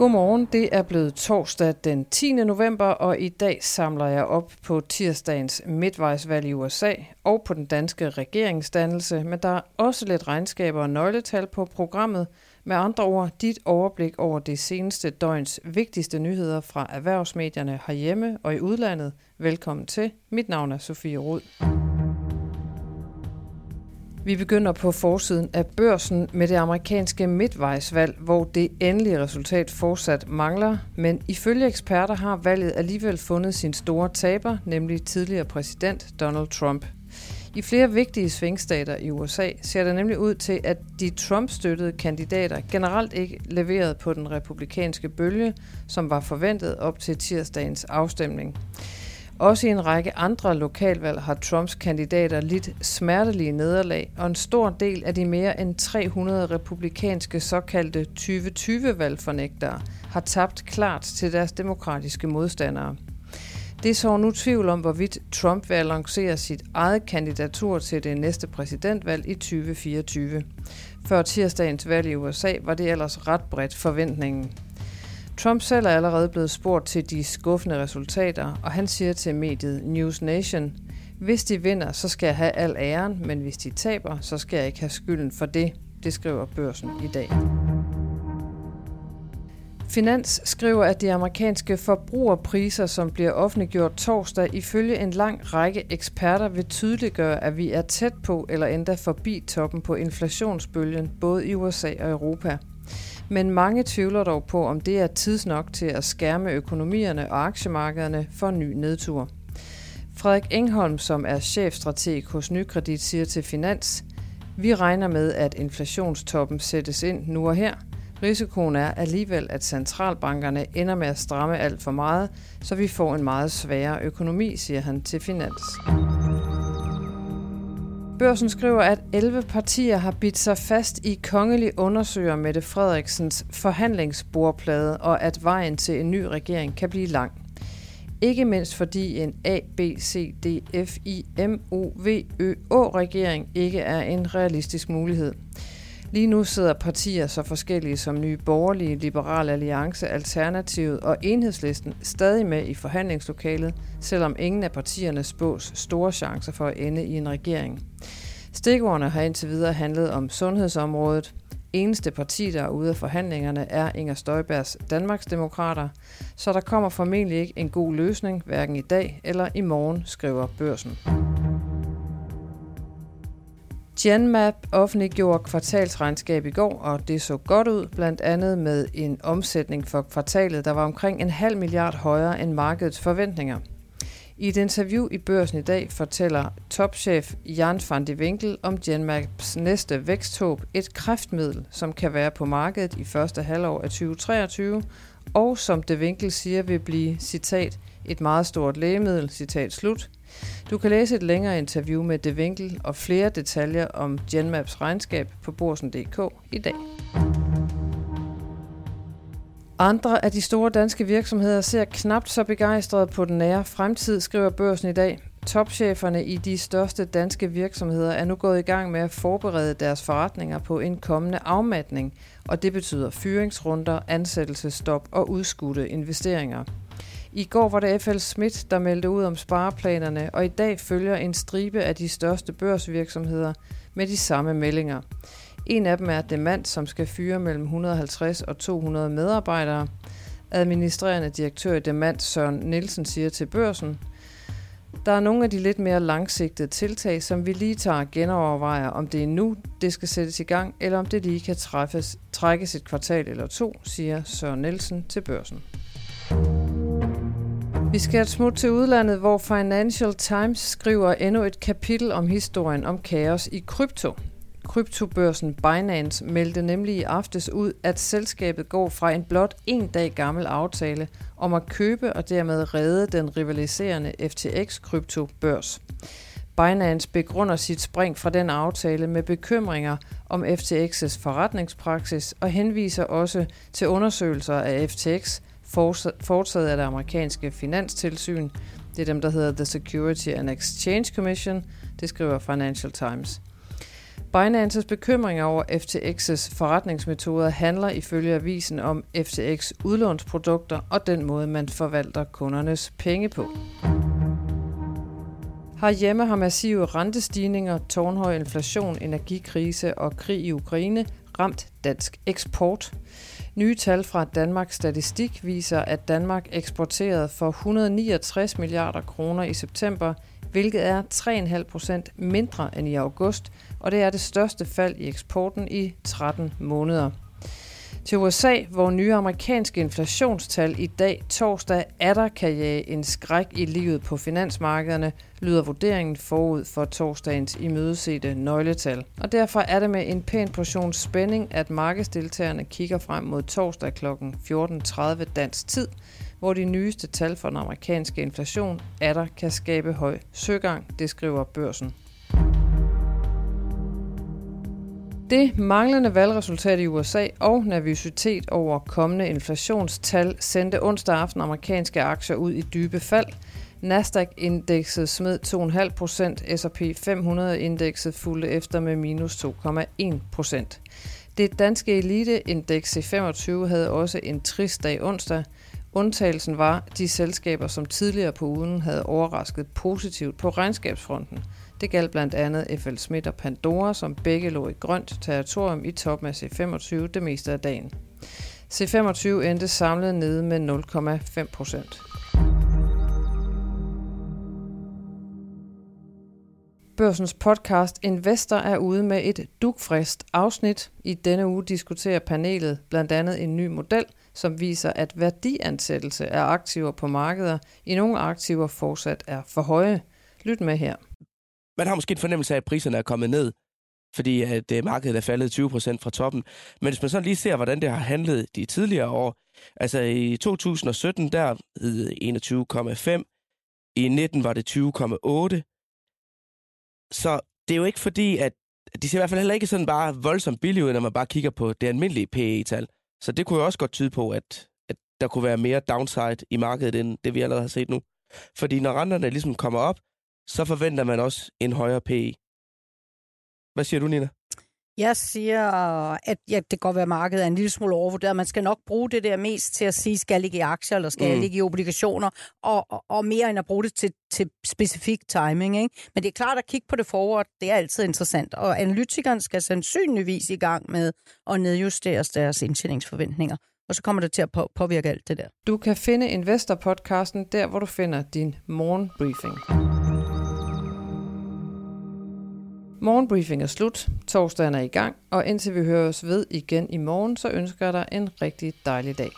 Godmorgen, det er blevet torsdag den 10. november, og i dag samler jeg op på tirsdagens midtvejsvalg i USA og på den danske regeringsdannelse, men der er også lidt regnskaber og nøgletal på programmet. Med andre ord, dit overblik over det seneste døgns vigtigste nyheder fra erhvervsmedierne herhjemme og i udlandet. Velkommen til. Mit navn er Sofie Rud. Vi begynder på forsiden af børsen med det amerikanske midtvejsvalg, hvor det endelige resultat fortsat mangler, men ifølge eksperter har valget alligevel fundet sin store taber, nemlig tidligere præsident Donald Trump. I flere vigtige svingstater i USA ser det nemlig ud til, at de Trump-støttede kandidater generelt ikke leverede på den republikanske bølge, som var forventet op til tirsdagens afstemning. Også i en række andre lokalvalg har Trumps kandidater lidt smertelige nederlag, og en stor del af de mere end 300 republikanske såkaldte 2020-valgfornægtere har tabt klart til deres demokratiske modstandere. Det så nu tvivl om, hvorvidt Trump vil lancere sit eget kandidatur til det næste præsidentvalg i 2024. Før tirsdagens valg i USA var det ellers ret bredt forventningen. Trump selv er allerede blevet spurgt til de skuffende resultater, og han siger til mediet News Nation, hvis de vinder, så skal jeg have al æren, men hvis de taber, så skal jeg ikke have skylden for det, det skriver børsen i dag. Finans skriver, at de amerikanske forbrugerpriser, som bliver offentliggjort torsdag, ifølge en lang række eksperter vil tydeliggøre, at vi er tæt på eller endda forbi toppen på inflationsbølgen, både i USA og Europa – men mange tvivler dog på, om det er tidsnok til at skærme økonomierne og aktiemarkederne for en ny nedtur. Frederik Engholm, som er chefstrateg hos Nykredit, siger til Finans, vi regner med, at inflationstoppen sættes ind nu og her. Risikoen er alligevel, at centralbankerne ender med at stramme alt for meget, så vi får en meget sværere økonomi, siger han til Finans. Børsen skriver, at 11 partier har bidt sig fast i kongelig undersøger Mette Frederiksens forhandlingsbordplade, og at vejen til en ny regering kan blive lang. Ikke mindst fordi en A, B, C, D, F, I, M, O, V, Ø, Å regering ikke er en realistisk mulighed. Lige nu sidder partier så forskellige som Nye Borgerlige, Liberal Alliance, Alternativet og Enhedslisten stadig med i forhandlingslokalet, selvom ingen af partierne spås store chancer for at ende i en regering. Stikordene har indtil videre handlet om sundhedsområdet. Eneste parti, der er ude af forhandlingerne, er Inger Støjbergs Danmarksdemokrater, så der kommer formentlig ikke en god løsning, hverken i dag eller i morgen, skriver børsen. Genmap offentliggjorde kvartalsregnskab i går, og det så godt ud, blandt andet med en omsætning for kvartalet, der var omkring en halv milliard højere end markedets forventninger. I et interview i børsen i dag fortæller topchef Jan van de Winkel om Genmaps næste væksthåb, et kræftmiddel, som kan være på markedet i første halvår af 2023, og som de Winkel siger vil blive, citat, et meget stort lægemiddel, citat slut. Du kan læse et længere interview med De Winkel og flere detaljer om Genmaps regnskab på borsen.dk i dag. Andre af de store danske virksomheder ser knapt så begejstret på den nære fremtid, skriver børsen i dag. Topcheferne i de største danske virksomheder er nu gået i gang med at forberede deres forretninger på en kommende afmatning, og det betyder fyringsrunder, ansættelsestop og udskudte investeringer. I går var det FL Schmidt, der meldte ud om spareplanerne, og i dag følger en stribe af de største børsvirksomheder med de samme meldinger. En af dem er Demand, som skal fyre mellem 150 og 200 medarbejdere. Administrerende direktør i Demand, Søren Nielsen, siger til børsen, der er nogle af de lidt mere langsigtede tiltag, som vi lige tager genovervejer, om det er nu, det skal sættes i gang, eller om det lige kan træffes, trækkes et kvartal eller to, siger Søren Nielsen til børsen. Vi skal et smut til udlandet, hvor Financial Times skriver endnu et kapitel om historien om kaos i krypto. Kryptobørsen Binance meldte nemlig i aftes ud, at selskabet går fra en blot en dag gammel aftale om at købe og dermed redde den rivaliserende FTX-kryptobørs. Binance begrunder sit spring fra den aftale med bekymringer om FTX's forretningspraksis og henviser også til undersøgelser af FTX, foretaget af det amerikanske finanstilsyn. Det er dem, der hedder The Security and Exchange Commission, det skriver Financial Times. Binances bekymringer over FTX's forretningsmetoder handler ifølge avisen om FTX udlånsprodukter og den måde, man forvalter kundernes penge på. Herhjemme har massive rentestigninger, tårnhøj inflation, energikrise og krig i Ukraine ramt dansk eksport. Nye tal fra Danmarks Statistik viser, at Danmark eksporterede for 169 milliarder kroner i september, hvilket er 3,5 procent mindre end i august, og det er det største fald i eksporten i 13 måneder. Til USA, hvor nye amerikanske inflationstal i dag torsdag er der kan jage en skræk i livet på finansmarkederne, lyder vurderingen forud for torsdagens imødesete nøgletal. Og derfor er det med en pæn portion spænding, at markedsdeltagerne kigger frem mod torsdag kl. 14.30 dansk tid, hvor de nyeste tal for den amerikanske inflation er der kan skabe høj søgang, det skriver børsen. Det manglende valgresultat i USA og nervøsitet over kommende inflationstal sendte onsdag aften amerikanske aktier ud i dybe fald. Nasdaq-indekset smed 2,5 procent, S&P 500-indekset fulgte efter med minus 2,1 procent. Det danske eliteindeks i 25 havde også en trist dag onsdag. Undtagelsen var de selskaber, som tidligere på ugen havde overrasket positivt på regnskabsfronten – det galt blandt andet FL Schmidt og Pandora, som begge lå i grønt territorium i toppen af C25 det meste af dagen. C25 endte samlet nede med 0,5 procent. Børsens podcast Investor er ude med et dugfrist afsnit. I denne uge diskuterer panelet blandt andet en ny model, som viser, at værdiansættelse af aktiver på markeder i nogle aktiver fortsat er for høje. Lyt med her man har måske en fornemmelse af, at priserne er kommet ned, fordi at øh, markedet er faldet 20 procent fra toppen. Men hvis man så lige ser, hvordan det har handlet de tidligere år, altså i 2017, der hed 21,5, i 19 var det 20,8. Så det er jo ikke fordi, at de ser i hvert fald heller ikke sådan bare voldsomt billige ud, når man bare kigger på det almindelige PE-tal. Så det kunne jo også godt tyde på, at, at der kunne være mere downside i markedet, end det vi allerede har set nu. Fordi når renterne ligesom kommer op, så forventer man også en højere PE. Hvad siger du, Nina? Jeg siger, at ja, det kan godt være, at markedet er en lille smule overvurderet. Man skal nok bruge det der mest til at sige, skal jeg ligge i aktier, eller skal mm. jeg ligge i obligationer, og, og, og mere end at bruge det til, til specifik timing. Ikke? Men det er klart at kigge på det forward, det er altid interessant. Og analytikeren skal sandsynligvis i gang med at nedjustere deres indtjeningsforventninger. Og så kommer det til at på, påvirke alt det der. Du kan finde Investor-podcasten der, hvor du finder din morgenbriefing. Morgenbriefing er slut, torsdagen er i gang, og indtil vi høres ved igen i morgen, så ønsker jeg dig en rigtig dejlig dag.